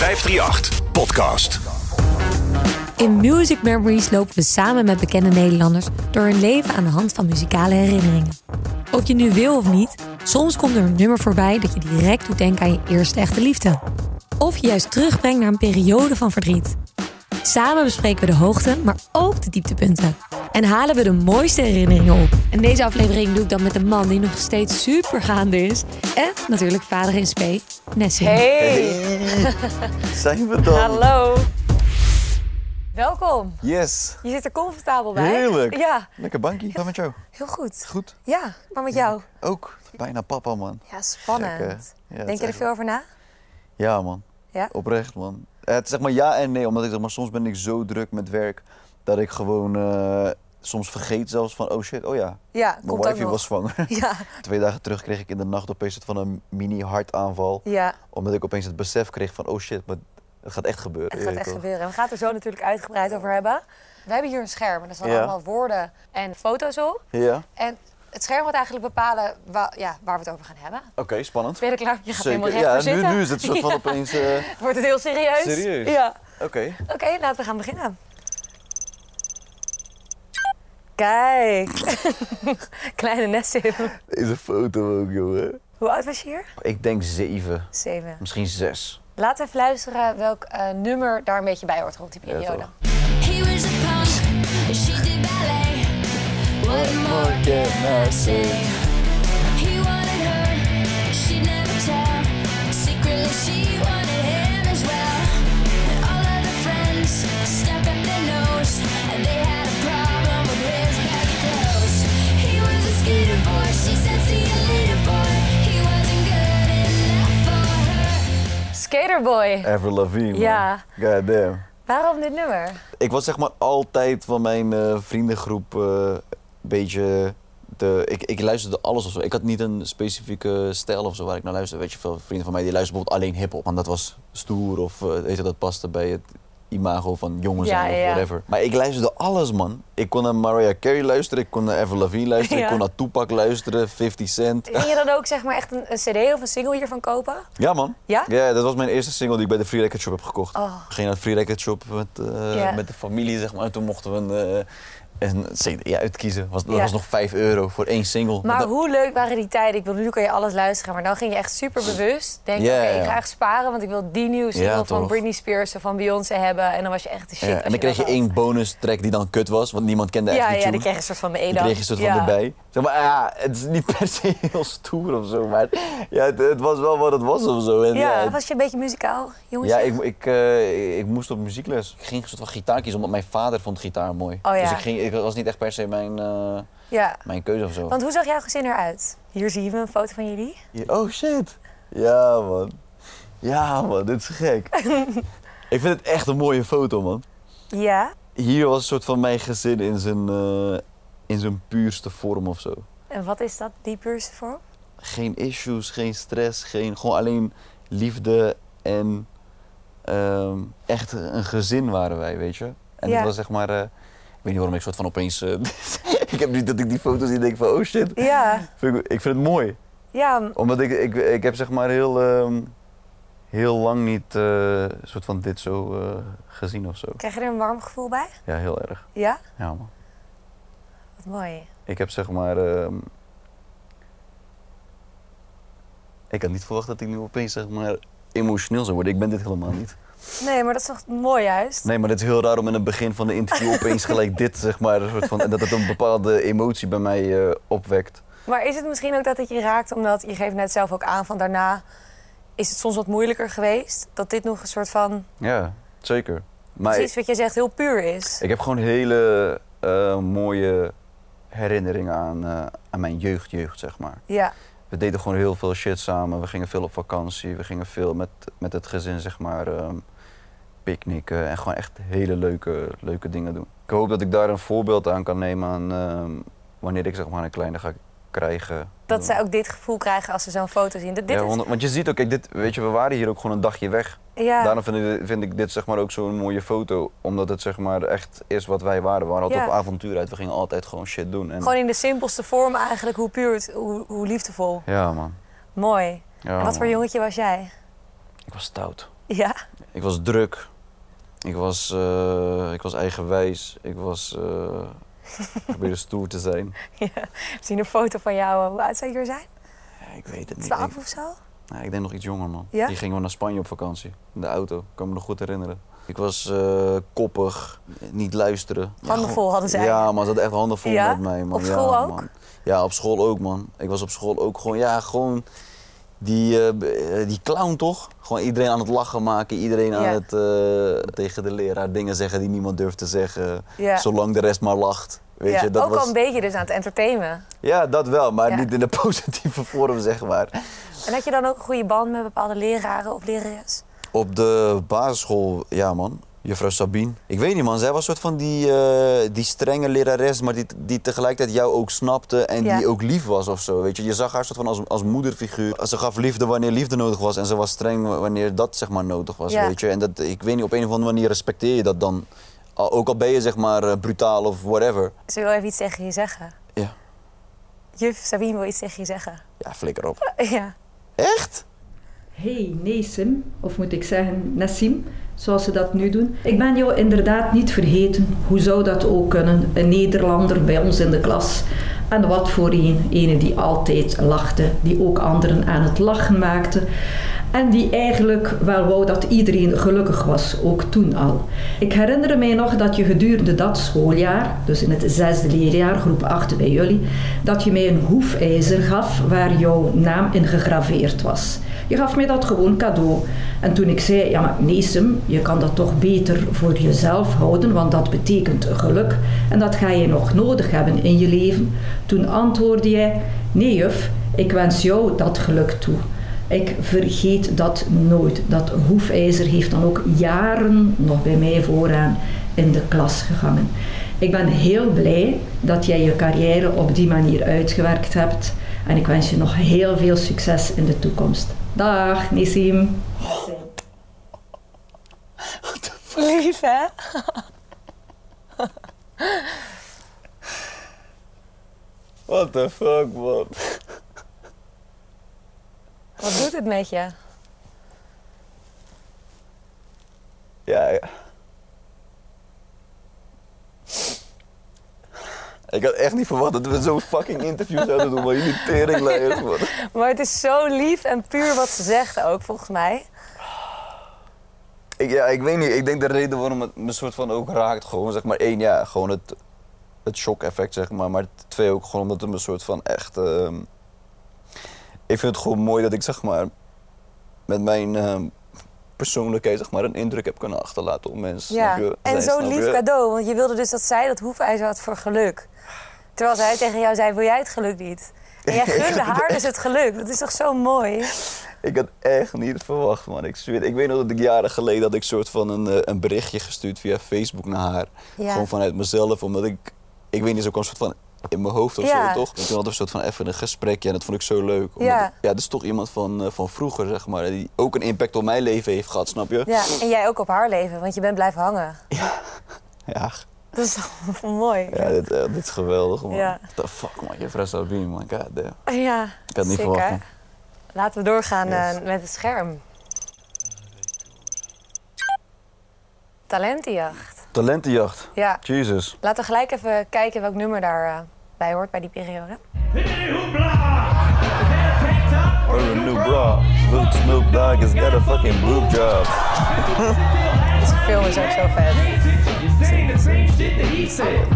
538 Podcast. In Music Memories lopen we samen met bekende Nederlanders door hun leven aan de hand van muzikale herinneringen. Of je nu wil of niet, soms komt er een nummer voorbij dat je direct doet denken aan je eerste echte liefde. Of je juist terugbrengt naar een periode van verdriet. Samen bespreken we de hoogte, maar ook de dieptepunten. En halen we de mooiste herinneringen op. En deze aflevering doe ik dan met een man die nog steeds super gaande is. En natuurlijk vader in spe, Nessie. Hey, Zijn we dan? hallo. Welkom. Yes. Je zit er comfortabel bij. Heerlijk. Ja, Lekker bankje. Wat met jou? heel goed. Goed. Ja, maar met jou? Ook. Bijna papa, man. Ja, spannend. Ja, Denk je er echt- veel over na? Ja, man. Ja? Oprecht, man. Eh, Het is zeg maar ja en nee, omdat ik zeg maar soms ben ik zo druk met werk dat ik gewoon eh, soms vergeet zelfs van oh shit, oh ja, Ja, mijn nog. was zwanger. Ja, Twee dagen terug kreeg ik in de nacht opeens het van een mini hartaanval, ja, omdat ik opeens het besef kreeg van oh shit, maar het gaat echt gebeuren. het gaat echt toch? gebeuren. En we gaan het er zo natuurlijk uitgebreid over hebben. We hebben hier een scherm en er staan Ja. allemaal woorden en foto's op. Ja. En het scherm gaat eigenlijk bepalen wa- ja, waar we het over gaan hebben. Oké, spannend. Ben je er klaar? Je gaat helemaal Zeker. recht Ja, nu, nu is het soort van opeens. eh, Wordt het heel serieus? Serieus? Ja. Oké. Oké, laten we gaan beginnen. Kijk. Kleine Nessim. Deze foto ook, jongen. Hoe oud was je hier? Ik denk zeven, Zeven. misschien zes. We even luisteren welk eh, nummer daar een beetje bij hoort rond die Ja, periode. toch. He was a punk, she did ballet. What more can I say? He wanted her, she'd never tell. Secretly, she wanted Skaterboy. Avril Lavigne. Ja. God damn. Waarom dit nummer? Ik was zeg maar altijd van mijn eh, vriendengroep eh, een beetje... De, ik, ik luisterde alles of zo. Ik had niet een specifieke stijl of zo waar ik naar luisterde. Weet je, veel vrienden van mij die luisterden bijvoorbeeld alleen hip-hop. Want dat was stoer of eh, weet je, dat paste bij het imago van jongen Ja, zijn of ja, ja. whatever. Maar ik luisterde alles, man. Ik kon naar Mariah Carey luisteren, ik kon naar Avril Lavigne luisteren, Ja. ik kon naar Tupac luisteren, 50 Cent. Ging je dan ook zeg maar echt een, een cd of een single hiervan kopen? Ja, man. Ja? Ja, dat was mijn eerste single die ik bij de Free Record Shop heb gekocht. Oh. Ik ging naar de Free Record Shop met, eh, met de familie, zeg maar. En toen mochten we een, eh, een CD uitkiezen. Was, dat Ja. was nog 5 euro voor één single. Maar Dat- hoe leuk waren die tijden? Ik bedoel, nu kan je alles luisteren, maar dan ging je echt super bewust denken, ja. ik ga echt sparen, want ik wil die nieuwe single Ja, van. Britney Spears of van Beyoncé hebben. En dan was je echt de shit. en dan kreeg je één bonus track die dan kut was, want niemand kende echt die ja, die kreeg je een soort van Die EDAG. kreeg je soort van erbij. Zeg maar, ja, het is niet per se heel stoer of zo, maar ja, het, het was wel wat het was of zo. En, Ja, was je een beetje muzikaal, jongens? ja, ik, ik, eh, ik moest op muziekles. Ik ging een soort van gitaar kiezen, omdat mijn vader vond gitaar mooi. Oh, ja. Dus ik, ging, ik was niet echt per se mijn, eh, ja. mijn keuze of zo. Want hoe zag jouw gezin eruit? Hier zien we een foto van jullie. Oh shit. Ja man. Ja man, dit is gek. ik vind het echt een mooie foto man. Ja. Hier was een soort van mijn gezin in zijn, eh, in zijn puurste vorm of zo. En wat is dat, die puurste vorm? Geen issues, geen stress, geen, gewoon alleen liefde en ehm, echt een gezin waren wij, weet je. En Ja. het was zeg maar, eh, ik weet niet waarom ik soort van opeens, eh, ik heb niet dat ik die foto's en denk van oh shit. Ja. Vind ik, ik vind het mooi. Ja, Omdat ik, ik, ik heb zeg maar heel, ehm, heel lang niet eh, soort van dit zo eh, gezien of zo. krijg je er een warm gevoel bij? Ja, heel erg. Ja? Ja, man. Wat mooi. Ik heb zeg maar. ehm, ik had niet verwacht dat ik nu opeens zeg maar emotioneel zou worden. Ik ben dit helemaal niet. Nee, maar dat is toch mooi juist? Nee, maar het is heel raar om in het begin van de interview opeens gelijk dit zeg maar. Een soort van, en dat het een bepaalde emotie bij mij eh, opwekt. Maar is het misschien ook dat het je raakt, omdat je geeft net zelf ook aan van daarna is het soms wat moeilijker geweest? Dat dit nog een soort van, Ja, zeker. Maar precies wat jij zegt, heel puur is. Ik heb gewoon hele eh, mooie herinneringen aan, eh, aan mijn jeugd, jeugd, zeg maar. Ja, We deden gewoon heel veel shit samen. We gingen veel op vakantie. We gingen veel met, met het gezin, zeg maar, ehm, picknicken. En gewoon echt hele leuke, leuke dingen doen. Ik hoop dat ik daar een voorbeeld aan kan nemen aan ehm, wanneer ik zeg maar een kleine ga krijgen. dat zij ook dit gevoel krijgen als ze zo'n foto zien. Dat, dit ja, want je ziet ook, kijk, dit, weet je, we waren hier ook gewoon een dagje weg. ja, Daarom vind ik, vind ik dit zeg maar ook zo'n mooie foto. Omdat het zeg maar echt is wat wij waren. We waren altijd Ja. op avontuur uit. We gingen altijd gewoon shit doen. En, gewoon in de simpelste vorm eigenlijk, hoe puur, het, hoe, hoe liefdevol. Ja man. Mooi. Ja, en wat voor jongetje was jij? Ik was stout. Ja? Ik was druk. Ik was, eh, ik was eigenwijs. Ik was... eh probeerde stoer te zijn. ja. We zien een foto van jou. Hoe oud zou je er zijn? Ja, ik weet het niet. 12 Ik, of zo? nou, ik denk nog iets jonger, man. Ja? Die gingen we naar Spanje op vakantie. In de auto. Ik kan me nog goed herinneren. Ik was eh, koppig, niet luisteren. Handen gewoon- vol hadden zij. Ja, man, ze hadden echt handen vol Ja? met mij, man. Op school ja, ook? Man. Ja, op school ook, man. Ik was op school ook gewoon, ja, gewoon die, eh, eh, die clown toch? Gewoon iedereen aan het lachen maken, iedereen aan het eh, tegen de leraar dingen zeggen die niemand durft te zeggen. Ja. Zolang de rest maar lacht. Weet ja. je, dat ook was... al een beetje dus aan het entertainen. Ja, dat wel, maar niet in de positieve vorm, zeg maar. En had je dan ook een goede band met bepaalde leraren of lerares? Op de basisschool, ja man. Juffrouw Sabine. Ik weet niet man, zij was een soort van die, eh, die strenge lerares, maar die, die tegelijkertijd jou ook snapte en Ja. die ook lief was of zo. Weet je? je zag haar soort van als, als moederfiguur. Ze gaf liefde wanneer liefde nodig was en ze was streng wanneer dat zeg maar nodig was. Ja. Weet je? En dat, ik weet niet, op een of andere manier respecteer je dat dan. Ook al ben je zeg maar eh, brutaal of whatever. Ze wil even iets tegen je zeggen. Ja, Juf Sabine wil iets tegen je zeggen. ja flikker op. Ja. Echt? Hey Nesim, of moet ik zeggen Nassim, zoals ze dat nu doen. Ik ben jou inderdaad niet vergeten. Hoe zou dat ook kunnen? Een Nederlander bij ons in de klas. En wat voor een, ene die altijd lachte, die ook anderen aan het lachen maakte. En die eigenlijk wel wou dat iedereen gelukkig was, ook toen al. Ik herinner mij nog dat je gedurende dat schooljaar, dus in het zesde leerjaar, groep 8 bij jullie, dat je mij een hoefijzer gaf waar jouw naam in gegraveerd was. Je gaf mij dat gewoon cadeau. En toen ik zei, ja maar je kan dat toch beter voor jezelf houden, want dat betekent geluk. En dat ga je nog nodig hebben in je leven. Toen antwoordde jij, nee juf, ik wens jou dat geluk toe. Ik vergeet dat nooit. Dat hoefijzer heeft dan ook jaren nog bij mij vooraan in de klas gegangen. Ik ben heel blij dat jij je carrière op die manier uitgewerkt hebt. En ik wens je nog heel veel succes in de toekomst. Dag, Nissim. Lief, hè? What the fuck, man? Wat doet het met je? Ja, ja. Ik had echt niet verwacht dat we zo'n fucking interview zouden doen, maar jullie teringleiers, man. Maar het is zo lief en puur wat ze zegt ook, volgens mij. Ik, ja, ik weet niet. Ik denk de reden waarom het me soort van ook raakt, gewoon zeg maar één, ja, gewoon het, het shock-effect, zeg maar. Maar twee ook gewoon omdat het me soort van echt... ehm, ik vind het gewoon mooi dat ik zeg maar met mijn ehm, persoonlijkheid zeg maar een indruk heb kunnen achterlaten op mensen. Ja. je? En zo'n lief je? cadeau, want je wilde dus dat zij dat hoefijzer had voor geluk. Terwijl zij tegen jou zei, wil jij het geluk niet? En jij gunde haar dus het geluk. Dat is toch zo mooi? Ik had echt niet verwacht, man. Ik, zweer, ik weet nog dat ik jaren geleden had ik soort van een, eh, een berichtje gestuurd via Facebook naar haar. Ja. Gewoon vanuit mezelf, omdat ik, ik weet niet, zo kwam soort van in mijn hoofd of Ja. zo, toch? En toen hadden we een soort van even een gesprekje en dat vond ik zo leuk. Omdat Ja. ik- ja, dat is toch iemand van, eh, van vroeger, zeg maar, die ook een impact op mijn leven heeft gehad, snap je? Ja, en jij ook op haar leven, want je bent blijven hangen. Ja, Dat is toch mooi? ja dit, eh, dit is geweldig, man. Ja. What the fuck, man. Je fres Sabine, man. God damn. Ja, Ik had niet zeker. verwacht, man. Laten we doorgaan Yes. eh, met het scherm. Talentenjacht. Talentenjacht. Ja, Jesus. laten we gelijk even kijken welk nummer daarbij bij hoort bij die periode. Or a new bra. Look, Snoop Dogg has got a fucking boob job. Deze film is ook zo vet. saying the same shit that he said.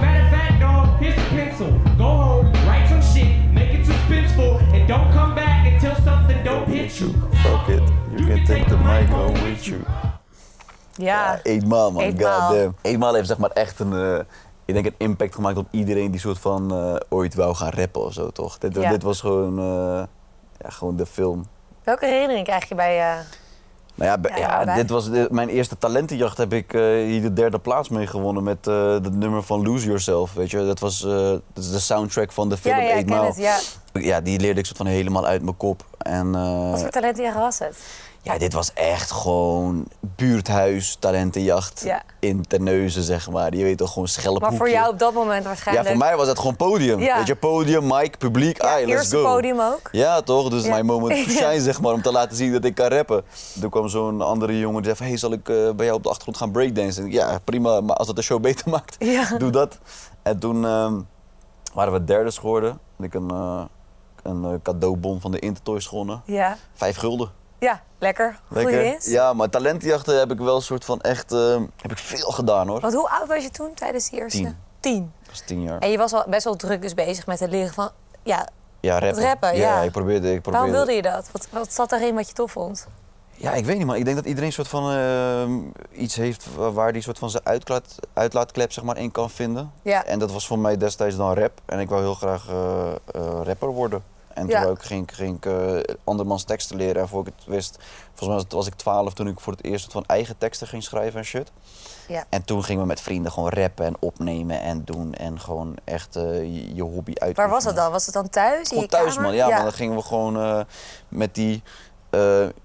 Matter of fact, dog, here's a pencil. Go home, write some shit, make it suspenseful, and don't come back until something don't hit you. Fuck it. You can take the mic home with you. Ja, Eenmaal, man. Goddamn. Eenmaal heeft zeg maar echt een, eh, ik denk een impact gemaakt op iedereen die soort van eh, ooit wou gaan rappen of zo, toch? Dit, Ja. dit was gewoon, eh, ja, gewoon de film. welke herinnering krijg je bij... eh, Nou ja, Ja, dit was mijn eerste talentenjacht. Heb ik hier de derde plaats mee gewonnen met het nummer van Lose Yourself. Weet je, dat was dat is de soundtrack van de film ja, ja, ik ken Eenmaal. het. Ja. Ja, die leerde ik soort van helemaal uit mijn kop. En Wat voor talentenjacht was het? Ja, dit was echt gewoon buurthuis, talentenjacht Ja. in Terneuzen, zeg maar. Je weet toch, gewoon schelphoekje. Maar voor jou op dat moment Ja, waarschijnlijk. voor mij was het gewoon podium. Ja. Weet je, podium, mic, publiek, Ja, ai, let's eerste go. podium ook. Ja, toch? Dus Ja. mijn moment to Ja. shine, zeg maar, om te laten zien dat ik kan rappen. Toen kwam zo'n andere jongen die zei van, hey, zal ik eh, bij jou op de achtergrond gaan breakdansen? Ik, Ja, prima, maar als het de show beter maakt, Ja. doe dat. En toen ehm, waren we derde geworden. En ik een, eh, een eh, cadeaubon van de Intertoys gewonnen. Ja. Vijf gulden. Ja, lekker. Goeie Lekker. winst. Ja, maar talentenjachten heb ik wel een soort van echt, eh, heb ik veel gedaan hoor. Want hoe oud was je toen tijdens die eerste? Tien. Tien. Dat was tien jaar. En je was al best wel druk dus bezig met het leren van... Ja, Ja, rappen. rappen, ja. ik probeerde, ik probeerde. waarom wilde je dat? Wat, wat zat erin wat je tof vond? Ja, ik weet niet, maar ik denk dat iedereen soort van eh, iets heeft wa- waar die soort van zijn uitlaat, uitlaatklep zeg maar in kan vinden. Ja. En dat was voor mij destijds dan rap. En ik wou heel graag eh, eh, rapper worden. En toen Ja. ik, ging, ging ik eh, andermans teksten leren. En voor ik het wist, volgens mij was, ik twaalf toen ik voor het eerst van eigen teksten ging schrijven en shit. Ja. En toen gingen we met vrienden gewoon rappen en opnemen en doen. En gewoon echt eh, je, hobby uit. Waar was het dan? Was het dan thuis? in Gewoon je thuis, kamer? man. Ja, maar dan gingen we gewoon eh, met die...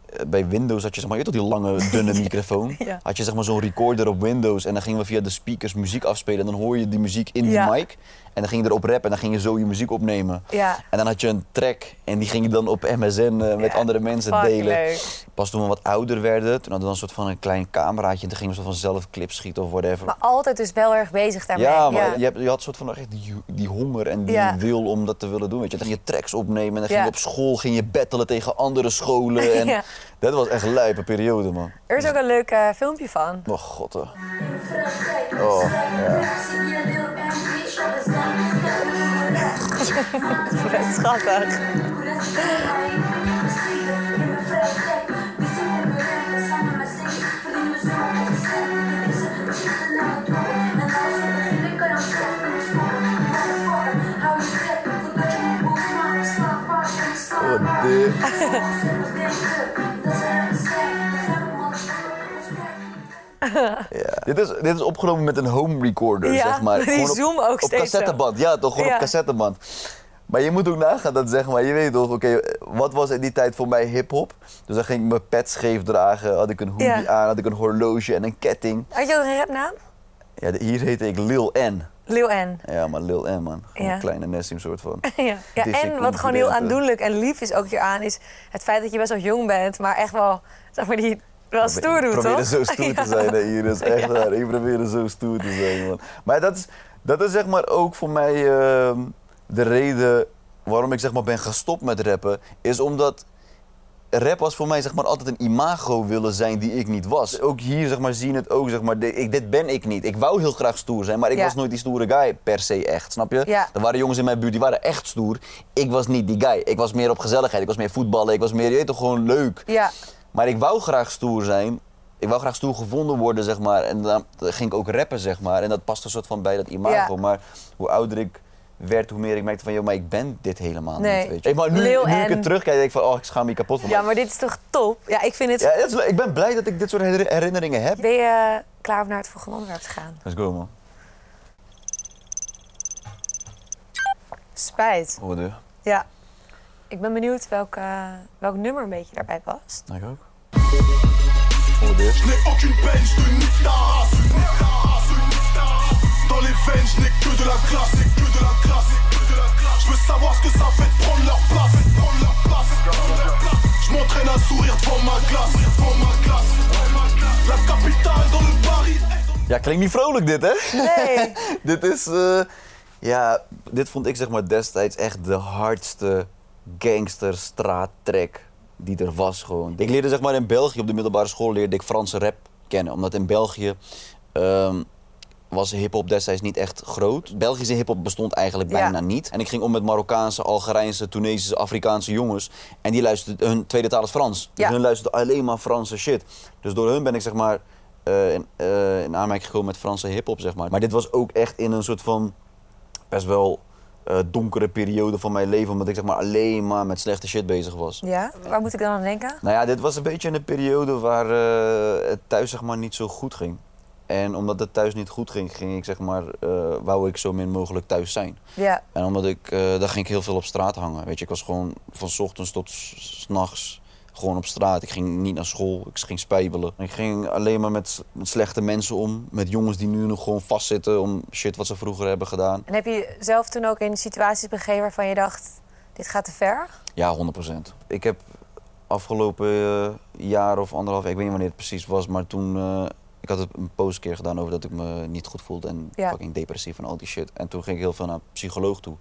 eh, bij Windows had je zeg maar, je toch die lange, dunne microfoon. Ja. Had je zeg maar zo'n recorder op Windows en dan gingen we via de speakers muziek afspelen. En dan hoor je die muziek in Ja. die mic. En dan ging je erop rappen en dan ging je zo je muziek opnemen. Ja. En dan had je een track en die ging je dan op MSN eh, met andere mensen delen. leuk. Pas toen we wat ouder werden, toen hadden we dan een soort van een klein cameraatje. En toen gingen we zo van zelf clips schieten of whatever. Maar altijd dus wel erg bezig daarmee. Ja, maar Je, hebt, je had soort van echt die, die honger en die wil om dat te willen doen. Weet je. Dan ging je tracks opnemen en dan ging je op school ging je battelen tegen andere scholen. En. Dat was echt een lijpe periode, man. Er is ook een leuk eh, filmpje van. Oh, god. hè. Oh, ja. Vet schattig. Oh, dit. Ja. Dit, is, dit is opgenomen met een home recorder, Ja, zeg maar. die op, zoom ook op steeds cassetteband, ja toch, gewoon Ja. op cassetteband. Maar je moet ook nagaan dat, zeg maar, je weet toch, oké, wat was in die tijd voor mij hip-hop? Dus dan ging ik mijn pet scheef dragen, had ik een hoodie aan, had ik een horloge en een ketting. Had je ook een rapnaam? Ja, hier heette ik Lil N. Lil N. Ja, maar Lil N, man. Gewoon Ja. een kleine Nessim soort van. Ja. ja, en wat gewoon heel aandoenlijk en lief is ook hieraan, is het feit dat je best wel jong bent, maar echt wel, zeg maar, die wel stoer doet, Ik probeerde toch? zo stoer te Ja. zijn, hè, Iris. Echt Ja. waar. Ik probeerde zo stoer te zijn, man. Maar dat is, dat is zeg maar ook voor mij ehm, de reden waarom ik zeg maar ben gestopt met rappen. Is omdat rap was voor mij zeg maar altijd een imago willen zijn die ik niet was. Ook hier zeg maar zien het ook zeg maar, dit, ik, dit ben ik niet. Ik wou heel graag stoer zijn, maar ik Ja. was nooit die stoere guy per se echt, snap je? Ja. Er waren jongens in mijn buurt die waren echt stoer. Ik was niet die guy. Ik was meer op gezelligheid. Ik was meer voetballen. Ik was meer, je weet toch, gewoon leuk. Ja, Maar ik wou graag stoer zijn. Ik wou graag stoer gevonden worden, zeg maar. En dan ging ik ook rappen, zeg maar. En dat past een soort van bij dat imago. Maar hoe ouder ik werd, hoe meer ik merkte van... joh, maar ik ben dit helemaal Nee. niet, weet je. Hey, maar nu, ik het terugkijk, denk ik van... oh, ik schaam me kapot van. ja, maar dit is toch top? Ja, ik vind het... Ja, dat is ik ben blij dat ik dit soort her- herinneringen heb. Ben je klaar om naar het volgende onderwerp te gaan? Let's go, man. Spijt. Hoorde je? Ja. Ik ben benieuwd welk, eh, welk nummer een beetje daarbij past. Ik ook. Hoorde Dans les veines, je n'ai que de la classe, et que de la classe, que de la classe. Je veux savoir ce que ça fait de prendre leur place, de prendre leur place, prendre leur place. Je m'entraîne à sourire devant ma glace, devant ma glace, devant ma glace. La capitale dans le Paris. Ja, klinkt niet vrolijk dit, hè? Nee. dit is, eh, ja, dit vond ik zeg maar destijds echt de hardste gangster straattrack die er was gewoon. Ik leerde zeg maar in België op de middelbare school leerde ik Franse rap kennen, omdat in België ehm, was hip-hop destijds niet echt groot. Belgische hip-hop bestond eigenlijk Ja. bijna niet. En ik ging om met Marokkaanse, Algerijnse, Tunesische, Afrikaanse jongens. En die luisterden, hun tweede taal is Frans. Dus Ja. hun luisterden alleen maar Franse shit. Dus door hun ben ik zeg maar eh, in, eh, in aanmerking gekomen met Franse hip-hop, zeg maar. Maar dit was ook echt in een soort van best wel eh, donkere periode van mijn leven, omdat ik zeg maar alleen maar met slechte shit bezig was. Ja? Waar moet ik dan aan denken? Nou ja, dit was een beetje een periode waar het thuis zeg maar niet zo goed ging. En omdat het thuis niet goed ging, ging ik zeg maar, eh, wou ik zo min mogelijk thuis zijn. Ja. En omdat ik, eh daar ging ik heel veel op straat hangen. Weet je, ik was gewoon van 's ochtends tot 's nachts Gewoon op straat. Ik ging niet naar school. Ik ging spijbelen. Ik ging alleen maar met, met slechte mensen om. Met jongens die nu nog gewoon vastzitten om shit wat ze vroeger hebben gedaan. En heb je je zelf toen ook in situaties begeven waarvan je dacht, dit gaat te ver? Ja, 100%. Ik heb afgelopen eh, jaar of anderhalf, ik weet niet wanneer het precies was, maar toen. Ik had het een post keer gedaan over dat ik me niet goed voelde en Ja. fucking depressief en al die shit. En toen ging ik heel veel naar een psycholoog toe.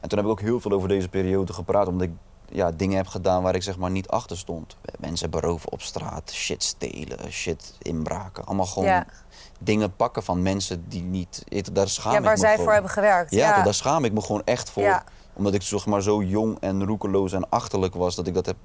En toen heb ik ook heel veel over deze periode gepraat, omdat ik ja, dingen heb gedaan waar ik zeg maar niet achter stond. Mensen beroven op straat, shit stelen, shit inbraken. Allemaal gewoon Ja. dingen pakken van mensen die niet. Daar schaam ja, ik waar me zij gewoon. voor hebben gewerkt. Ja, Ja, daar schaam ik me gewoon echt voor. Omdat ik zeg maar zo jong en roekeloos en achterlijk was dat ik dat heb.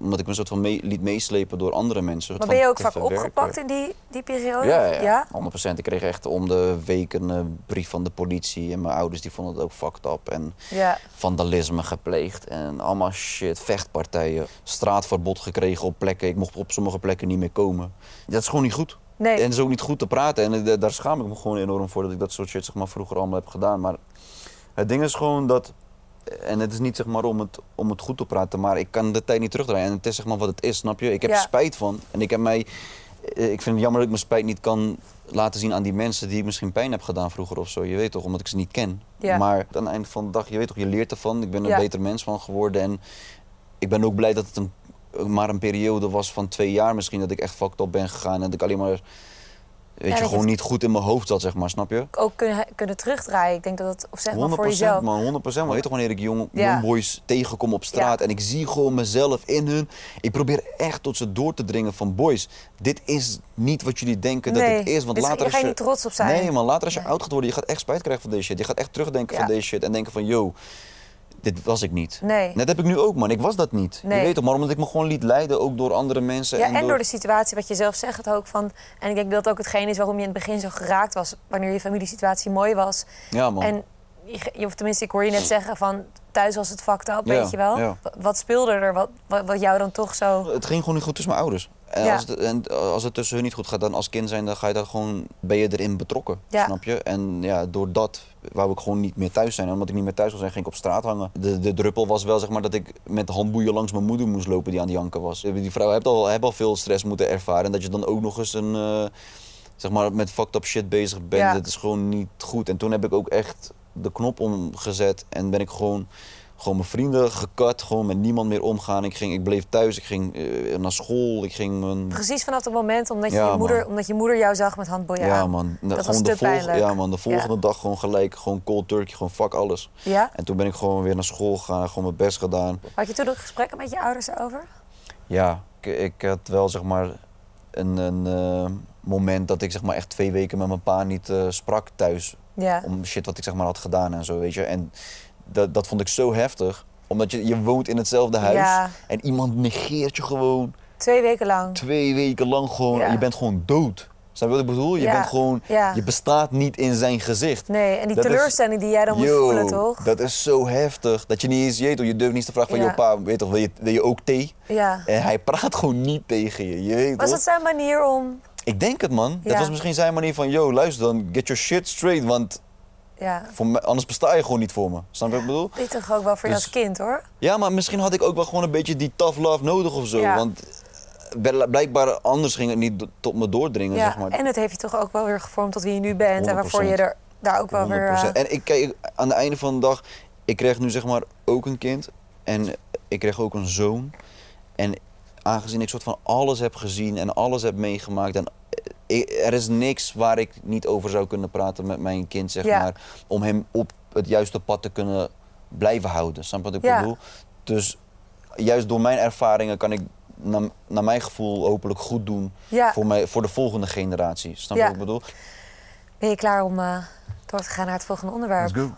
Omdat ik me soort van mee, liet meeslepen door andere mensen. Maar ben je ook vaak opgepakt in die, die periode? Ja, ja, ja, 100%. Ik kreeg echt om de week een eh, brief van de politie. En mijn ouders die vonden het ook fucked up. En Ja. vandalisme gepleegd. En allemaal shit, vechtpartijen. Straatverbod gekregen op plekken. Ik mocht op sommige plekken niet meer komen. Dat is gewoon niet goed. Nee. En het is ook niet goed te praten. En eh, daar schaam ik me gewoon enorm voor dat ik dat soort shit zeg maar, vroeger allemaal heb gedaan. Maar het ding is gewoon dat. En het is niet zeg maar om het, om het goed te praten, maar ik kan de tijd niet terugdraaien. En het is zeg maar wat het is, snap je? Ik heb Ja. spijt van. En ik heb mij. eh, Ik vind het jammer dat ik mijn spijt niet kan laten zien aan die mensen die ik misschien pijn heb gedaan vroeger of zo. Je weet toch, omdat ik ze niet ken. Ja. Maar aan het einde van de dag, je weet toch, je leert ervan. Ik ben er Ja. een beter mens van geworden. En ik ben ook blij dat het een, maar een periode was van twee jaar misschien. Dat ik echt fucked up ben gegaan. En dat ik alleen maar, weet dat je, gewoon niet goed in mijn hoofd zat, zeg maar. Snap je? Ook kunnen, kunnen terugdraaien. Ik denk dat het, of zeg maar 100% voor jezelf. man, 100% man. Weet toch wanneer ik jong, Ja. jongboys tegenkom op straat Ja. en ik zie gewoon mezelf in hun. Ik probeer echt tot ze door te dringen van boys, dit is niet wat jullie denken dat het is. Want dus later je ga je niet trots op zijn. Nee man, later als je Nee. oud gaat worden, je gaat echt spijt krijgen van deze shit. Je gaat echt terugdenken van deze shit en denken van yo, dit was ik niet. Nee. Net heb ik nu ook man, ik was dat niet. Nee. Je weet toch, maar omdat ik me gewoon liet leiden ook door andere mensen. Ja, en door de situatie, wat je zelf zegt ook van. En ik denk dat dat ook hetgeen is waarom je in het begin zo geraakt was. Wanneer je familiesituatie mooi was. Ja man. En je, of tenminste, ik hoor je net zeggen van thuis was het fucked up, Ja, weet je wel. ja. Wat, speelde er? Wat, wat, wat jou dan toch zo. Het ging gewoon niet goed tussen mijn ouders. En, Ja. als het, en als het tussen hun niet goed gaat, dan als kind zijn, dan ga je daar gewoon, ben je erin betrokken. Ja. Snap je? En ja, door dat wou ik gewoon niet meer thuis zijn. En omdat ik niet meer thuis wil zijn, ging ik op straat hangen. De, de druppel was wel zeg maar dat ik met handboeien langs mijn moeder moest lopen die aan die janken was. Die vrouw heeft al, heeft al veel stress moeten ervaren. En dat je dan ook nog eens een, eh, zeg maar, met fucked up shit bezig bent, Ja. dat is gewoon niet goed. En toen heb ik ook echt de knop omgezet en ben ik gewoon gewoon mijn vrienden gekat, gewoon met niemand meer omgaan. Ik, ging, ik bleef thuis, ik ging eh, naar school, ik ging mijn... Precies vanaf het moment omdat je, Ja, je, man. moeder, omdat je moeder jou zag met handboeien ja aan. man, Dat was gewoon te pijnlijk. ja, man, de volgende Ja. dag gewoon gelijk, gewoon cold turkey, gewoon fuck alles. Ja? En toen ben ik gewoon weer naar school gegaan, gewoon mijn best gedaan. Had je toen nog gesprekken met je ouders erover? Ja, ik, ik had wel zeg maar een, een eh, moment dat ik zeg maar echt twee weken met mijn pa niet eh, sprak thuis. Ja. Om shit wat ik zeg maar had gedaan en zo, weet je. En dat, dat vond ik zo heftig. Omdat je, je woont in hetzelfde huis Ja. en iemand negeert je gewoon Twee weken lang. twee weken lang gewoon. Ja. Je bent gewoon dood. Snap je wat ik bedoel? Je Ja. bent gewoon, je bestaat niet in zijn gezicht. Nee, en die Dat is- teleurstelling die jij dan moet voelen, toch? Dat is zo heftig. Dat je niet eens, je, toch, je durft niet te vragen van, joh pa, weet toch, wil je, wil je ook thee? Ja. En hij praat gewoon niet tegen je. je weet Was het zijn manier om... Ik denk het man. Dat was misschien zijn manier van, yo luister dan, get your shit straight. Want Ja. voor mij, anders besta je gewoon niet voor me. Snap je wat ik bedoel? Toch ook wel voor je Dus- als kind, hoor. Ja, maar misschien had ik ook wel gewoon een beetje die tough love nodig of zo. Ja. Want eh, blijkbaar anders ging het niet tot me doordringen, Ja. zeg maar. En het heeft je toch ook wel weer gevormd tot wie je nu bent. En waarvoor je 100%. er daar ook wel weer... 100%. eh, En ik kijk, aan het einde van de dag, ik kreeg nu zeg maar ook een kind. En ik kreeg ook een zoon. En aangezien ik soort van alles heb gezien en alles heb meegemaakt. En ik- er is niks waar ik niet over zou kunnen praten met mijn kind, zeg Ja. maar. Om hem op het juiste pad te kunnen blijven houden. Snap je wat ik Ja. bedoel? Dus juist door mijn ervaringen kan ik naar, naar mijn gevoel hopelijk goed doen Ja. voor, mij, voor de volgende generatie. Snap je Ja. wat ik bedoel? Ben je klaar om eh, door te gaan naar het volgende onderwerp? go.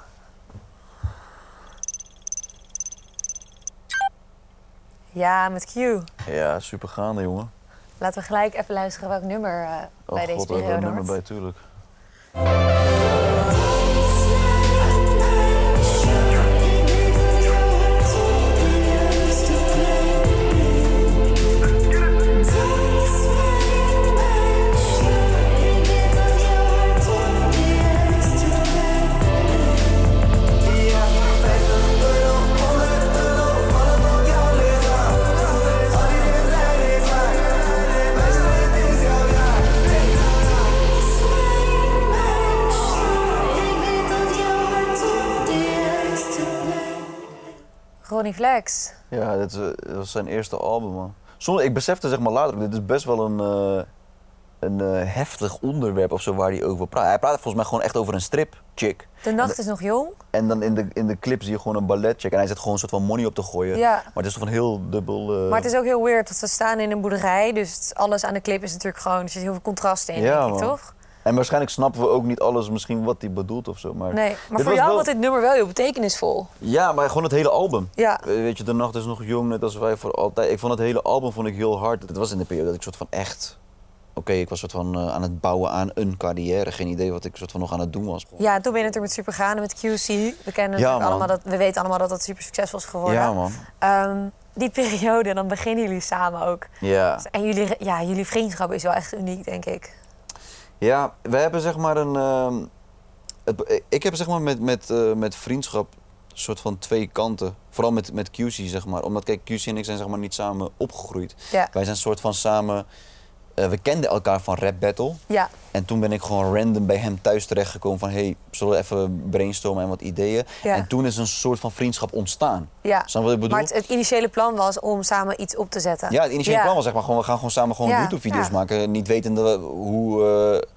Ja, met Q. Ja, super gaande, jongen. Laten we gelijk even luisteren welk nummer eh, Oh bij deze god, hebben we periode een nummer hoort. bij, tuurlijk. Flex. Ja, dat, is, eh, dat was zijn eerste album, man. Soms, ik besefte zeg maar later, dit is best wel een, eh, een eh, heftig onderwerp of zo waar hij over praat. Hij praat volgens mij gewoon echt over een strip, chick. De nacht is nog jong. En dan in de, in de clip zie je gewoon een ballet chick en hij zit gewoon een soort van money op te gooien. Ja. Maar het is toch van heel dubbel... Maar het is ook heel weird, want ze staan in een boerderij. Dus alles aan de clip is natuurlijk gewoon... Er zit heel veel contrast in, Ja, denk ik, toch? En waarschijnlijk snappen we ook niet alles misschien wat hij bedoelt of zo. Maar Nee, maar voor jou wel- was dit nummer wel heel betekenisvol. Ja, maar gewoon het hele album. Ja. Eh, Weet je, De Nacht is nog jong, net als wij voor altijd. Ik vond het hele album vond ik heel hard. Het was in de periode dat ik soort van echt... Oké, ik was soort van eh, aan het bouwen aan een carrière. Geen idee wat ik soort van nog aan het doen was. Ja, toen ben je natuurlijk met Supergaan en met QC. We kennen Ja, allemaal dat... We weten allemaal dat dat super succesvol is geworden. Ja, man. Ehm, die periode, dan beginnen jullie samen ook. Ja. En jullie, ja, jullie vriendschap is wel echt uniek, denk ik. Ja, we hebben zeg maar een. ehm, het, ik heb zeg maar met, met, eh, met vriendschap een soort van twee kanten. Vooral met, met QC zeg maar. Omdat kijk, QC en ik zijn zeg maar niet samen opgegroeid. Ja. Wij zijn soort van samen. Eh, we kenden elkaar van Rap Battle. Ja, En toen ben ik gewoon random bij hem thuis terechtgekomen van... hey, zullen we even brainstormen en wat ideeën? Ja. En toen is een soort van vriendschap ontstaan. ja. Snap wat ik bedoel? Maar het, het initiële plan was om samen iets op te zetten. Ja, het initiële Ja. plan was zeg maar gewoon... we gaan gewoon samen gewoon YouTube-video's maken. Niet wetende hoe, eh,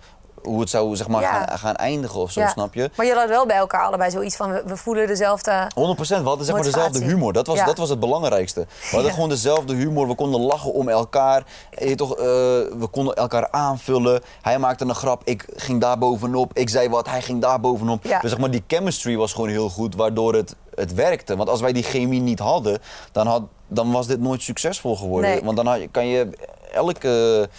hoe het zou zeg maar, Ja. gaan, gaan eindigen of zo, Ja. snap je? Maar jullie hadden wel bij elkaar allebei zoiets van... we, we voelen dezelfde... 100%, we hadden zeg maar dezelfde humor. Dat was, Ja. dat was het belangrijkste. We hadden gewoon dezelfde humor. We konden lachen om elkaar. Eh, Je toch, eh, we konden elkaar aanvullen. Hij maakte een grap, ik ging daar bovenop. Ik zei wat, hij ging daar bovenop. Dus zeg maar, die chemistry was gewoon heel goed, waardoor het, het werkte. Want als wij die chemie niet hadden, dan, had, dan was dit nooit succesvol geworden. Nee. Want dan had je- kan je elke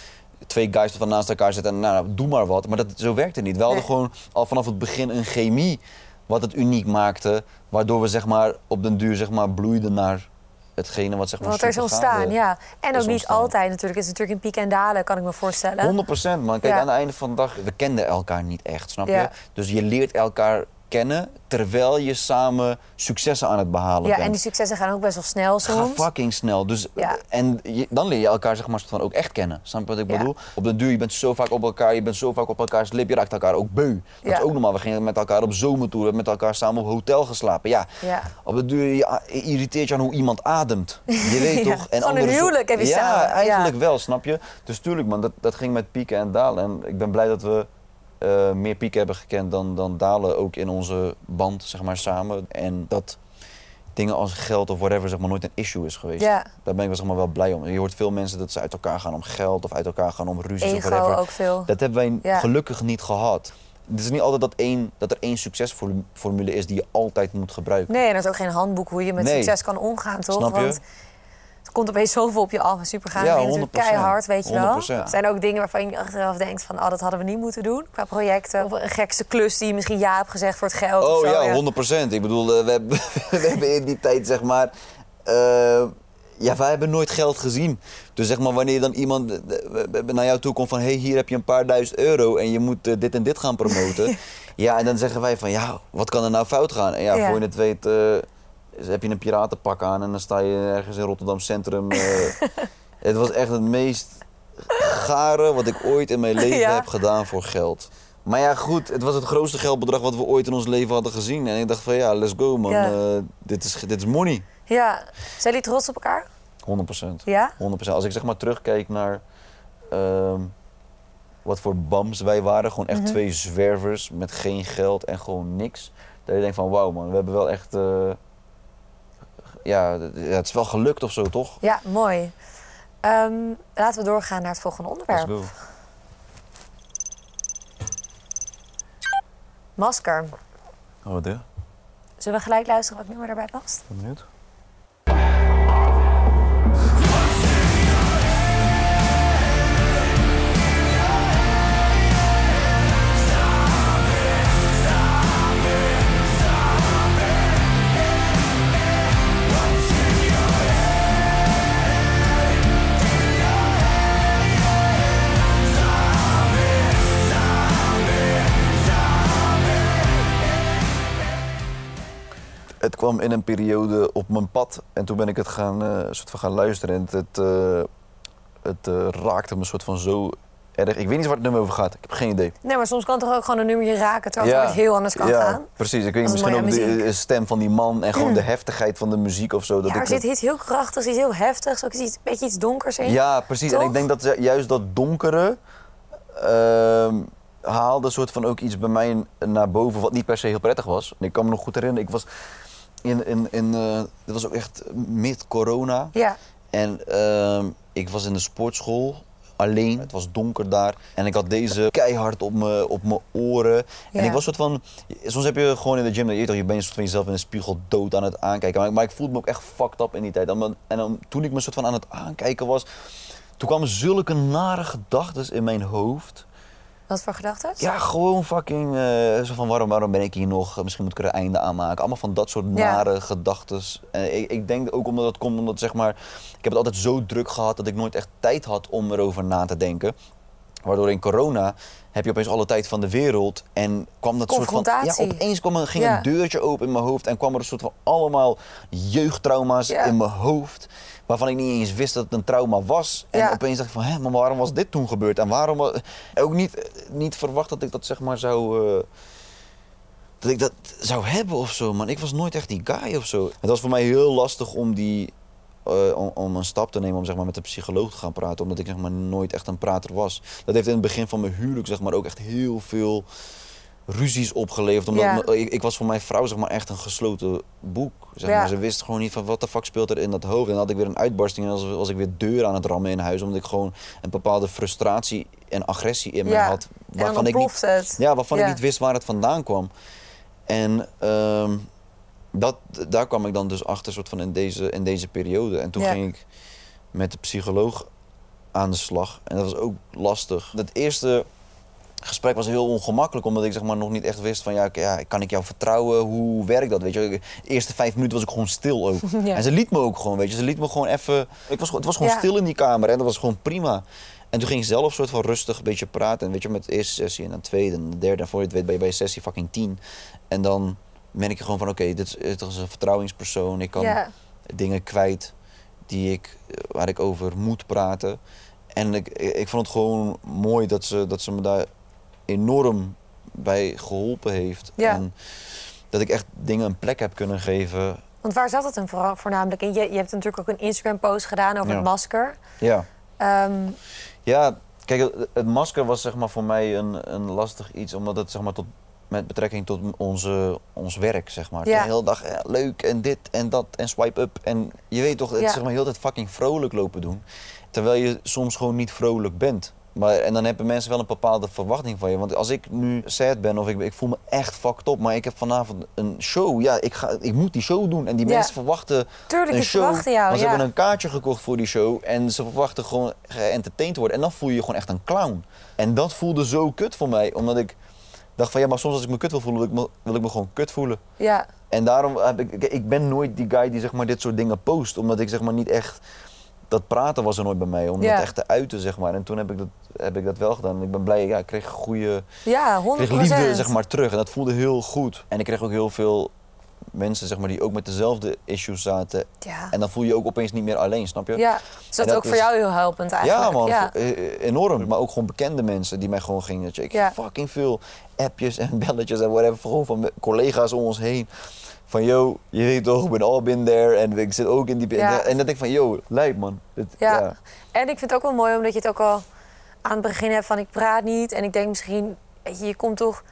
twee guys van naast elkaar zetten en nou, doe maar wat. Maar dat, zo werkte het niet. We hadden Nee. gewoon al vanaf het begin een chemie wat het uniek maakte. Waardoor we zeg maar, op den duur zeg maar, bloeiden naar hetgene wat zeg maar, Wat er is ontstaan, ja. En ook niet ontstaan. altijd natuurlijk. Het is natuurlijk in pieken en dalen, kan ik me voorstellen. 100% man. Kijk, Ja. aan het einde van de dag, we kenden elkaar niet echt, snap Ja. je? Dus je leert elkaar kennen terwijl je samen successen aan het behalen Ja, bent. en die successen gaan ook best wel snel Ga soms. fucking snel. Dus, Ja. En je- dan leer je elkaar zeg maar, van ook echt kennen. Snap je wat ik Ja. bedoel? Op de duur, je bent zo vaak op elkaar, je bent zo vaak op elkaars lip, je raakt elkaar ook beu. Dat Ja. is ook normaal. We gingen met elkaar op zomertour, we hebben met elkaar samen op hotel geslapen. Ja, Ja. op de duur je, je irriteert je aan hoe iemand ademt. Je weet Ja, toch? gewoon een andere zo- huwelijk heb je ja, samen. eigenlijk Ja. wel, snap je? Dus tuurlijk man, dat, dat ging met pieken en dalen. En ik ben blij dat we eh, meer pieken hebben gekend dan, dan dalen ook in onze band, zeg maar, samen. En dat dingen als geld of whatever zeg maar nooit een issue is geweest. Ja. Daar ben ik wel, zeg maar, wel blij om. Je hoort veel mensen dat ze uit elkaar gaan om geld of uit elkaar gaan om ruzies of whatever. ook veel. Dat hebben wij Ja. gelukkig niet gehad. Het is niet altijd dat, één, dat er één succesformule is die je altijd moet gebruiken. Nee, en er is ook geen handboek hoe je met Nee. succes kan omgaan, toch? Snap je? Want komt opeens zoveel op je af. En super gaan Ja, natuurlijk 100%. keihard, weet je wel. 100%. Er zijn ook dingen waarvan je achteraf denkt van... oh, dat hadden we niet moeten doen qua projecten. Of een gekste klus die je misschien ja hebt gezegd voor het geld of Oh zo. ja, 100% Ik bedoel, eh, we, hebben, we hebben in die tijd zeg maar. eh, ja, wij hebben nooit geld gezien. Dus zeg maar, wanneer dan iemand eh, naar jou toe komt van... hé, hey, hier heb je een paar duizend euro en je moet dit en dit gaan promoten. ja, en dan zeggen wij van, ja, wat kan er nou fout gaan? En ja, Ja. voor je het weet heb je een piratenpak aan... en dan sta je ergens in Rotterdam Centrum. eh. het was echt het meest gare wat ik ooit in mijn leven Ja. heb gedaan voor geld. Maar ja, goed, het was het grootste geldbedrag wat we ooit in ons leven hadden gezien. En ik dacht van ja, let's go man, Ja. Eh, dit, is, dit is money. Ja. Zijn jullie trots op elkaar? 100%. Ja? 100%. Als ik zeg maar terugkijk naar ehm, wat voor bams wij waren. Gewoon Mhm. echt twee zwervers met geen geld en gewoon niks. Dat je denkt van wauw man, we hebben wel echt... eh, ja, het is wel gelukt of zo, toch? Ja, mooi. Ehm, laten we doorgaan naar het volgende Let's onderwerp. go. Masker. Oh, wat hè? Zullen we gelijk luisteren welk nummer daarbij past? Ben benieuwd. Kwam in een periode op mijn pad en toen ben ik het gaan, eh, soort van gaan luisteren. En het, het, eh, het eh, raakte me soort van zo erg. Ik weet niet waar het nummer over gaat. Ik heb geen idee. Nee, maar soms kan toch ook gewoon een nummertje raken terwijl het heel anders kan ja, gaan. precies. Ik weet misschien ook de stem van die man en gewoon de heftigheid van de muziek of zo. Dat Ja, er ik zit iets heel krachtigs, iets heel heftigs, ook iets, een beetje iets donkers in. Ja, precies. En ik denk dat ju- juist dat donkere ehm, haalde soort van ook iets bij mij naar boven wat niet per se heel prettig was. En ik kan me nog goed herinneren, ik was in, in, in eh, dit was ook echt mid-corona. Ja. En ehm, ik was in de sportschool alleen. Het was donker daar. En ik had deze keihard op mijn op mijn oren. En Ja. ik was soort van... Soms heb je gewoon in de gym, dat je, toch, je bent soort van jezelf in de spiegel dood aan het aankijken. Maar, ik- maar ik voelde me ook echt fucked up in die tijd. En, dan- en dan, toen ik me soort van aan het aankijken was... Toen kwamen zulke nare gedachten in mijn hoofd. Wat voor gedachten? Ja, gewoon fucking. eh, zo van waarom, waarom ben ik hier nog? Misschien moet ik er een einde aan maken. Allemaal van dat soort Ja. nare gedachten. ik, ik denk ook omdat het komt omdat zeg maar. Ik heb het altijd zo druk gehad dat ik nooit echt tijd had om erover na te denken. Waardoor in corona heb je opeens alle tijd van de wereld. En kwam dat soort van. Ja, opeens kwam er, ging Ja. een deurtje open in mijn hoofd. En kwam er een soort van allemaal jeugdtrauma's Ja. in mijn hoofd. Waarvan ik niet eens wist dat het een trauma was. En Ja. opeens dacht ik van, hé, maar waarom was dit toen gebeurd? En waarom... wa- Ook niet, niet verwacht dat ik dat zeg maar zou... eh, dat ik dat zou hebben of zo, man. Ik was nooit echt die guy of zo. Het was voor mij heel lastig om die... eh, om, om een stap te nemen om zeg maar, met de psycholoog te gaan praten. Omdat ik zeg maar, nooit echt een prater was. Dat heeft in het begin van mijn huwelijk zeg maar, ook echt heel veel ruzies opgeleverd. Omdat Ja. ik, ik was voor mijn vrouw zeg maar, echt een gesloten boek. Zeg Ja. maar. Ze wist gewoon niet van wat de fuck speelt er in dat hoofd. En dan had ik weer een uitbarsting en was, was ik weer deuren aan het rammen in huis. Omdat ik gewoon een bepaalde frustratie en agressie in me Ja. had. Dan ik niet, het. ja, waarvan ik niet wist waar het vandaan kwam. En ehm, dat, daar kwam ik dan dus achter soort van in, deze, in deze periode. En toen Ja. ging ik met de psycholoog aan de slag. En dat was ook lastig. Het eerste gesprek was heel ongemakkelijk, omdat ik zeg maar nog niet echt wist van ja, ja kan ik jou vertrouwen? Hoe werkt dat? Weet je, de eerste vijf minuten was ik gewoon stil ook. Ja. En ze liet me ook gewoon, weet je, ze liet me gewoon even. Ik was, het was gewoon Ja. stil in die kamer en dat was gewoon prima. En toen ging ik zelf soort van rustig een beetje praten. En weet je, met de eerste sessie en dan de tweede en de derde. En voor je het weet ben je bij sessie fucking tien. En dan merk je gewoon van oké, dit, is- dit is een vertrouwingspersoon. Ik kan dingen kwijt die ik, eh, waar ik over moet praten. En ik, ik vond het gewoon mooi dat ze, dat ze me daar enorm bij geholpen heeft. Ja. En dat ik echt dingen een plek heb kunnen geven. Want waar zat het hem voornamelijk in? Je, je hebt natuurlijk ook een Instagram-post gedaan over Ja. het masker. Ja. Ehm, Ja, kijk, het- het masker was zeg maar voor mij een, een lastig iets, omdat het zeg maar tot, met betrekking tot onze, ons werk, zeg maar. Ja. De hele dag ja, leuk en dit en dat en swipe up. En je weet toch, het Ja. zeg maar heel tijd fucking vrolijk lopen doen. Terwijl je soms gewoon niet vrolijk bent. Maar, en dan hebben mensen wel een bepaalde verwachting van je. Want als ik nu sad ben of ik, ik voel me echt fucked up, maar ik heb vanavond een show. Ja, ik, ga, ik moet die show doen. En die Ja. mensen verwachten Tuurlijk, een show. verwachten jou, want ze ja. hebben een kaartje gekocht voor die show en ze verwachten gewoon geëntertained te worden. En dan voel je je gewoon echt een clown. En dat voelde zo kut voor mij, omdat ik dacht van ja, maar soms als ik me kut wil voelen, wil ik me, wil ik me gewoon kut voelen. ja. En daarom heb ik, ik- ben nooit die guy die zeg maar dit soort dingen post, omdat ik zeg maar niet echt, dat praten was er nooit bij mij, om Ja. dat echt te uiten zeg maar. En toen heb ik dat, heb ik dat wel gedaan en ik ben blij, ja, ik kreeg goede, Ja, ik 100 kreeg liefde zeg maar terug en dat voelde heel goed. En ik kreeg ook heel veel mensen zeg maar die ook met dezelfde issues zaten. Ja. En dan voel je je ook opeens niet meer alleen, snap je? ja. Dus dat is ook voor is- jou heel helpend eigenlijk. Ja man, Ja. eh, eh, enorm. Maar ook gewoon bekende mensen die mij gewoon gingen checken. Ja. Fucking veel appjes en belletjes en whatever. Gewoon van collega's om ons heen. Van yo, je weet toch, ik ben all been there. En ik zit ook in die... Ja. En dan denk ik van yo, lijp man. Dit- Ja. ja. En ik vind het ook wel mooi omdat je het ook al aan het begin hebt van ik praat niet. En ik denk misschien, je komt toch...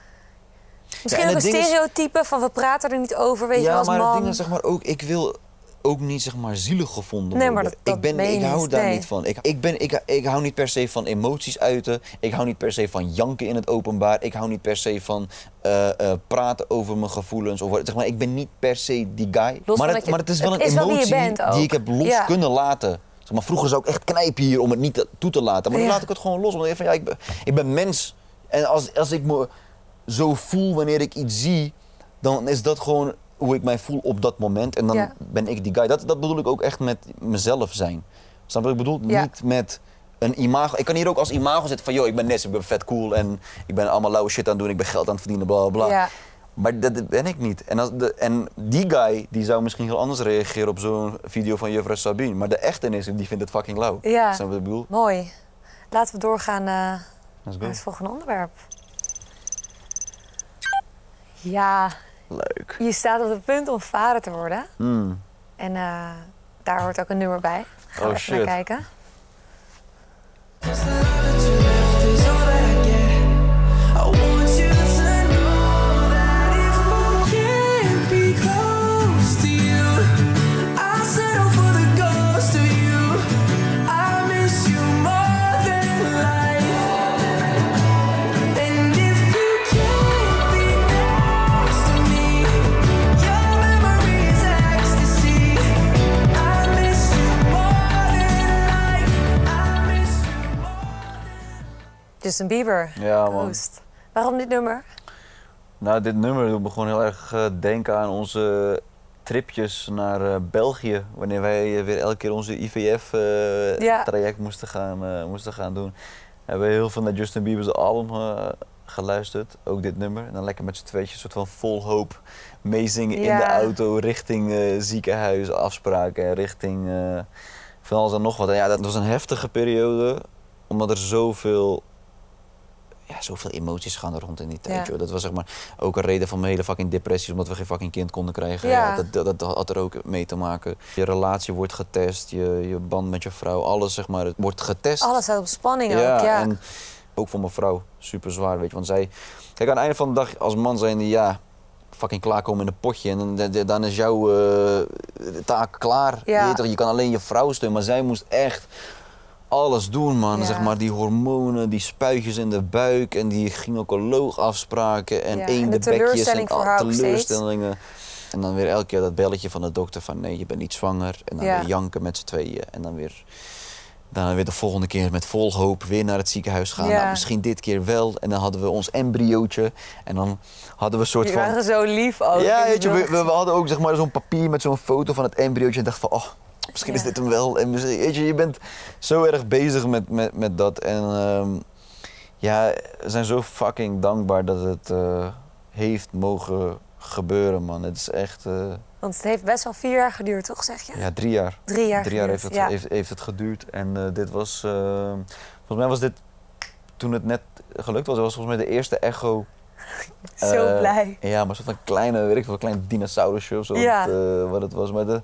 Misschien en ook een ding is- stereotype van we praten er niet over, weet je, ja, als maar man. het ding is zeg maar ook, ik wil ook niet zeg maar zielig gevonden Nee, worden. maar dat- dat ik, ben, je ik hou niet, daar nee. niet van. Ik, ik, ben, ik, ik hou niet per se van emoties uiten. Ik hou niet per se van janken in het openbaar. Ik hou niet per se van eh, eh, praten over mijn gevoelens. Of, zeg maar, ik ben niet per se die guy. Los maar, het, dat je- maar het is wel het een is je emotie die ik heb los Ja. kunnen laten. Zeg maar, vroeger zou ik echt knijpen hier om het niet toe te laten. Maar nu Ja. laat ik het gewoon los. Omdat ik van, ja, ik, ben, ik ben mens. En als, als ik me zo voel wanneer ik iets zie, dan is dat gewoon hoe ik mij voel op dat moment. En dan Ja. ben ik die guy. Dat, dat bedoel ik ook echt met mezelf zijn. Snap je wat ik bedoel? Ja. Niet met een imago. Ik kan hier ook als imago zitten van, joh, ik ben net, ik ben vet cool en ik ben allemaal lauwe shit aan het doen, ik ben geld aan het verdienen, bla bla bla. Ja. Maar dat ben ik niet. En, als de, en die guy die zou misschien heel anders reageren op zo'n video van juffrouw Sabine. Maar de echte is, die vindt het fucking lauw. Ja. Snap je wat ik bedoel? Mooi. Laten we doorgaan naar go. het volgende onderwerp. Ja, Leuk. je staat op het punt om vader te worden. Hmm. En eh, daar hoort ook een nummer bij. Gaan we Oh, even naar kijken. Justin Bieber. Ja, man. Ghost. Waarom dit nummer? Nou, dit nummer doet me gewoon heel erg eh, denken aan onze tripjes naar eh, België. Wanneer wij eh, weer elke keer onze IVF-traject Ja. moesten, gaan, moesten gaan doen. Hebben we heel veel naar Justin Bieber's album geluisterd. Ook dit nummer. En dan lekker met z'n tweetjes, soort van vol hoop meezingen in de auto. Richting eh, ziekenhuis, afspraken. Richting eh, van alles en nog wat. En ja, dat was een heftige periode. Omdat er zoveel ja, zoveel emoties gaan er rond in die tijd. Ja. Joh. Dat was zeg maar ook een reden van mijn hele fucking depressie, omdat we geen fucking kind konden krijgen. Ja. Dat, dat, dat had er ook mee te maken. Je relatie wordt getest, je, je band met je vrouw, alles zeg maar, het wordt getest. Alles staat op spanning ja, ook, ja. En ook voor mijn vrouw, super zwaar, weet je. Want zij, kijk, aan het einde van de dag, als man zijn die, ja, fucking klaarkomen in een potje. En dan, dan- is jouw eh, taak klaar. Ja. Je kan alleen je vrouw steunen, maar zij moest echt alles doen, man. Ja. Zeg maar, die hormonen, die spuitjes in de buik en die gynaecoloogafspraken en Ja, en de en voor al- teleurstellingen. En dan weer elke keer dat belletje van de dokter van nee, je bent niet zwanger. En dan Ja. weer janken met z'n tweeën. En dan weer, dan weer de volgende keer met vol hoop weer naar het ziekenhuis gaan. Ja. Nou, misschien dit keer wel. En dan hadden we ons embryootje. En dan hadden we een soort van... waren zo lief ook. Ja, weet je, we, we hadden ook zeg maar, zo'n papier met zo'n foto van het embryootje. En dacht van, oh, misschien is dit hem wel. En misschien- weet je, je bent zo erg bezig met, met, met dat. En ehm, ja, we zijn zo fucking dankbaar dat het eh, heeft mogen gebeuren, man. Het is echt, eh, Want het heeft best wel vier jaar geduurd, toch, zeg je? ja, drie jaar. Drie jaar Drie jaar heeft het, ja. heeft, heeft het geduurd. En eh, dit was, volgens mij was dit, toen het net gelukt was, was volgens mij de eerste echo Zo blij. Ja, maar van kleine, weet ik veel, een klein dinosaurusje of zo. Ja. Wat, wat het was. Maar de,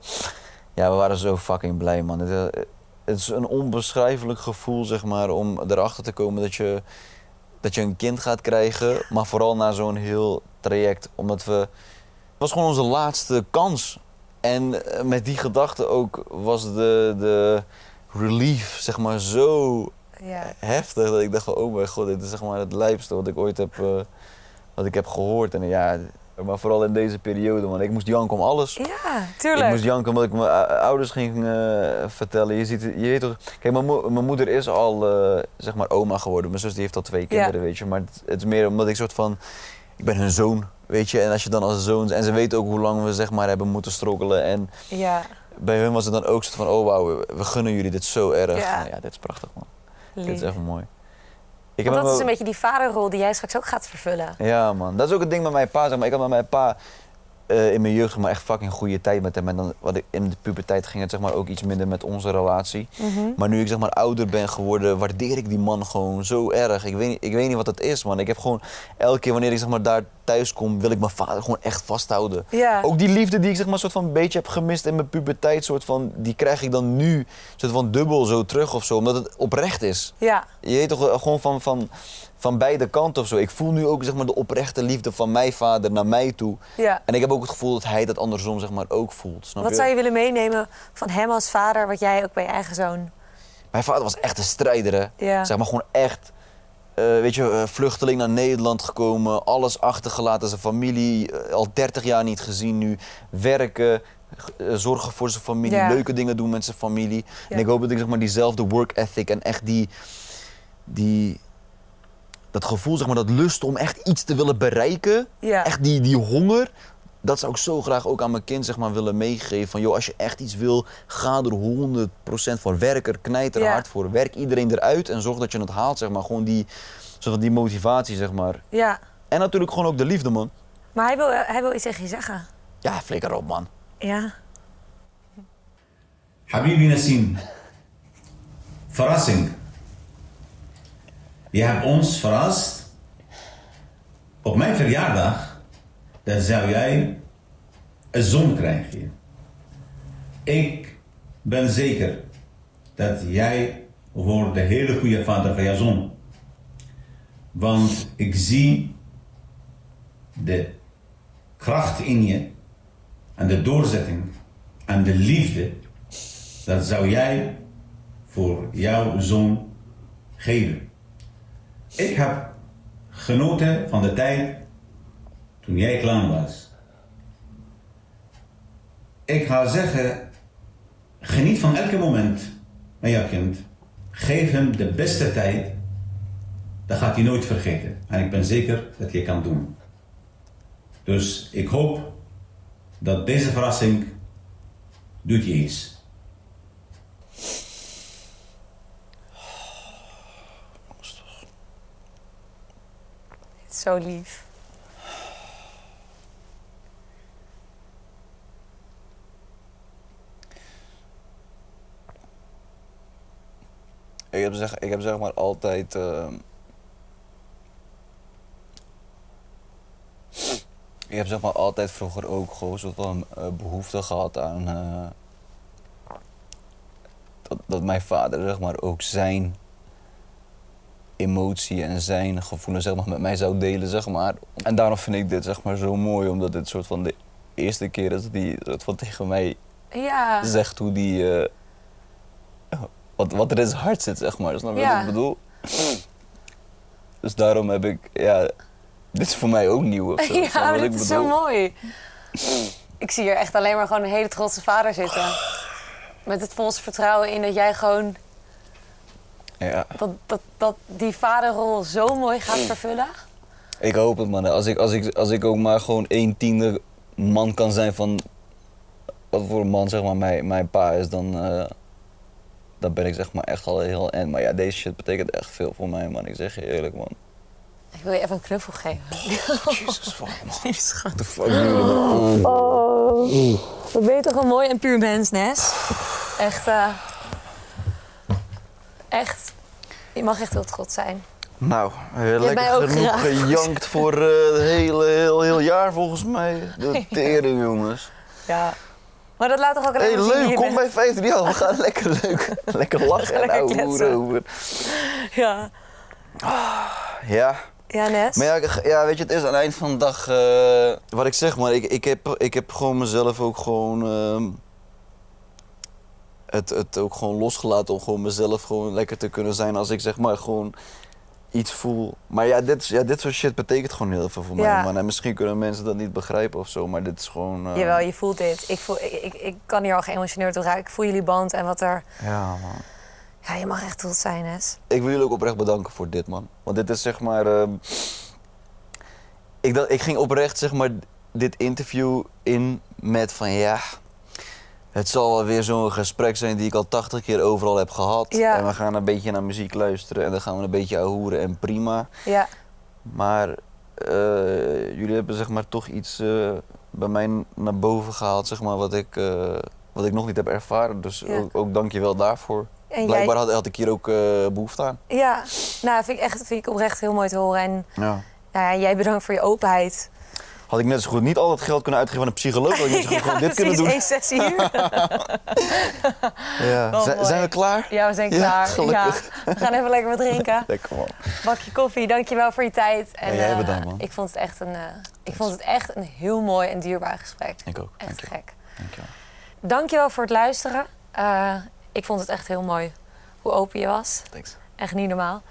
ja, we waren zo fucking blij, man. Het, eh, het is een onbeschrijfelijk gevoel, zeg maar, om erachter te komen dat je, dat je een kind gaat krijgen. Maar vooral na zo'n heel traject. Omdat we... Het was gewoon onze laatste kans. En eh, met die gedachte ook was de, de relief, zeg maar, zo Ja. heftig dat ik dacht van, oh mijn god, dit is zeg maar het lijpste wat ik ooit heb, eh, wat ik heb gehoord. En ja, maar vooral in deze periode, man. Ik moest janken om alles. Ja, Ik tuurlijk. moest janken omdat ik mijn ou- ouders ging eh, vertellen. Je ziet, je weet toch, kijk, mijn, mo- mijn moeder is al, eh, zeg maar, oma geworden. Mijn zus die heeft al twee kinderen, weet je. Maar het, het is meer omdat ik soort van, ik ben hun zoon, weet je. En als je dan als zoon, en ze weten ook hoe lang we, zeg maar, hebben moeten strokkelen. En Ja, bij hun was het dan ook soort van, oh wauw, we, gunnen jullie dit zo erg. Ja. Nou ja, dit is prachtig, man. Dit lief. is echt mooi. Ik Want dat is een beetje die vaderrol die jij straks ook gaat vervullen. Ja, man. Dat is ook het ding met mijn pa. Zeg maar. Ik had met mijn pa eh, in mijn jeugd zeg maar, echt fucking goede tijd met hem. En dan, wat ik, in de puberteit ging het zeg maar, ook iets minder met onze relatie. Mhm. Maar nu ik zeg maar, ouder ben geworden, waardeer ik die man gewoon zo erg. Ik weet, niet- ik weet niet wat dat is, man. Ik heb gewoon elke keer wanneer ik zeg maar, daar thuis kom, wil ik mijn vader gewoon echt vasthouden. Ook die liefde die ik zeg maar, soort van een beetje heb gemist in mijn puberteit, soort van, die krijg ik dan nu soort van dubbel zo terug of zo. Omdat het oprecht is. Ja, Je weet toch gewoon van, van, van beide kanten of zo. Ik voel nu ook zeg maar, de oprechte liefde van mijn vader naar mij toe. ja. En ik heb ook het gevoel dat hij dat andersom zeg maar, ook voelt. Snap Wat je? zou je willen meenemen van hem als vader, wat jij ook bij je eigen zoon... Mijn vader was echt een strijder, hè? Ja. Zeg maar gewoon echt. eh, weet je, eh, vluchteling naar Nederland gekomen, alles achtergelaten, zijn familie eh, al 30 jaar niet gezien nu. Werken, zorgen voor zijn familie, Ja. leuke dingen doen met zijn familie. En ik hoop dat ik zeg maar, diezelfde work ethic en echt die, die, dat gevoel, zeg maar, dat lust om echt iets te willen bereiken. Echt die, die honger. Dat zou ik zo graag ook aan mijn kind zeg maar, willen meegeven. Van joh, als je echt iets wil, ga er 100% voor werken. Knijt er hard voor. Werk iedereen eruit en zorg dat je het haalt. Zeg maar. Gewoon die, die motivatie, zeg maar. Ja. En natuurlijk gewoon ook de liefde, man. Maar hij wil, hij wil iets tegen je zeggen. Ja, flikker op, man. Ja. Habibi Nassim. Verrassing. Je hebt ons verrast. Op mijn verjaardag, dan zou jij een zoon krijgen. Ik ben zeker dat jij wordt de hele goede vader van jouw zoon. Want ik zie de kracht in je en de doorzetting en de liefde. Dat zou jij voor jouw zoon geven. Ik heb genoten van de tijd toen jij klein was. Ik ga zeggen, geniet van elke moment met jouw kind. Geef hem de beste tijd. Dat gaat hij nooit vergeten. En ik ben zeker dat je kan doen. Dus ik hoop dat deze verrassing doet je iets. Zo lief. Ik heb zeg, ik heb zeg maar altijd. ehm, ik heb zeg maar altijd vroeger ook gewoon soort van eh, behoefte gehad aan. eh, dat, dat mijn vader zeg maar ook zijn emotie en zijn gevoelens zeg maar, met mij zou delen, zeg maar. En daarom vind ik dit zeg maar zo mooi, omdat dit soort van de eerste keer is dat hij soort van tegen mij Ja. zegt hoe die. eh, wat, wat er in zijn hart zit, zeg maar. Snap je Ja. wat ik bedoel? Dus daarom heb ik. Ja, dit is voor mij ook nieuw. Of zo, Ja, dit ik is zo mooi. Ik zie hier echt alleen maar gewoon een hele trotse vader zitten. Met het volste vertrouwen in dat jij gewoon Ja, dat, dat, dat die vaderrol zo mooi gaat vervullen. ik hoop het, man. Als ik, als, ik, als ik ook maar gewoon één tiende man kan zijn van. wat voor een man, zeg maar, mijn, mijn pa is, dan. eh, dan ben ik zeg maar echt al heel en. Maar ja, deze shit betekent echt veel voor mij, man. Ik zeg je eerlijk, man. Ik wil je even een knuffel geven. Jezus, fuck, man. What the fuck doen jullie, man? Oh, wat ben je toch een mooi en puur mens, Nes. Echt, eh, echt. Je mag echt heel trots zijn. Nou, eh, lekker ook genoeg graag. gejankt voor eh, het hele heel, heel jaar volgens mij. De tering, jongens. Ja. Maar dat laat toch ook alleen hey, leuk, kom bij bent. 15 jaar. We gaan lekker leuk. Lekker lachen en ouwe over. Ja. Ja. Ja, Nes. Maar ja, ja, weet je, het is aan het eind van de dag... eh, wat ik zeg, maar ik, ik, heb, ik heb gewoon mezelf ook gewoon... ehm, het, het ook gewoon losgelaten om gewoon mezelf gewoon lekker te kunnen zijn als ik zeg maar gewoon iets voel. Maar ja, dit, ja, dit soort shit betekent gewoon heel veel voor Ja. mij, man. En misschien kunnen mensen dat niet begrijpen of zo, maar dit is gewoon... eh, Jawel, je voelt dit. Ik, voel, ik, ik, ik kan hier al geëmotioneerd door raken. Ik voel jullie band en wat er... Ja, man. Ja, je mag echt trots zijn, Nes. Ik wil jullie ook oprecht bedanken voor dit, man. Want dit is zeg maar. ehm, ik, dacht, ik ging oprecht zeg maar dit interview in met van ja. Het zal wel weer zo'n gesprek zijn die ik al 80 keer overal heb gehad. Ja. En we gaan een beetje naar muziek luisteren en dan gaan we een beetje ahoeren en prima. Ja. Maar eh, jullie hebben zeg maar toch iets eh, bij mij naar boven gehaald, zeg maar, wat ik, eh, wat ik nog niet heb ervaren. Dus Ja. ook, ook dank je wel daarvoor. En Blijkbaar jij... had, had ik hier ook eh, behoefte aan. Ja, nou, vind ik echt vind ik oprecht heel mooi te horen. En Ja. nou ja, jij bedankt voor je openheid. Had ik net zo goed niet al het geld kunnen uitgeven aan een psycholoog, had ik net zo goed gewoon dit kunnen precies, doen. één sessie hier. Ja. Zijn, we klaar? Ja, we zijn klaar. gelukkig. Ja, we gaan even lekker wat drinken. Lekker man. Bakje koffie, dankjewel voor je tijd. En, jij eh, bedankt, man. Ik vond, het echt een, eh, ik vond het echt een heel mooi en dierbaar gesprek. Ik ook. Echt Dankjewel. gek. Dankjewel. Dankjewel voor het luisteren. Eh, ik vond het echt heel mooi hoe open je was. Thanks. Echt niet normaal.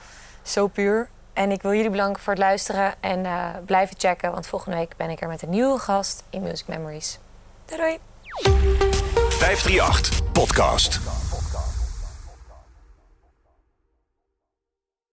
Zo puur. En ik wil jullie bedanken voor het luisteren en eh, blijven checken. Want volgende week ben ik er met een nieuwe gast in Music Memories. Doei doei! 538 Podcast.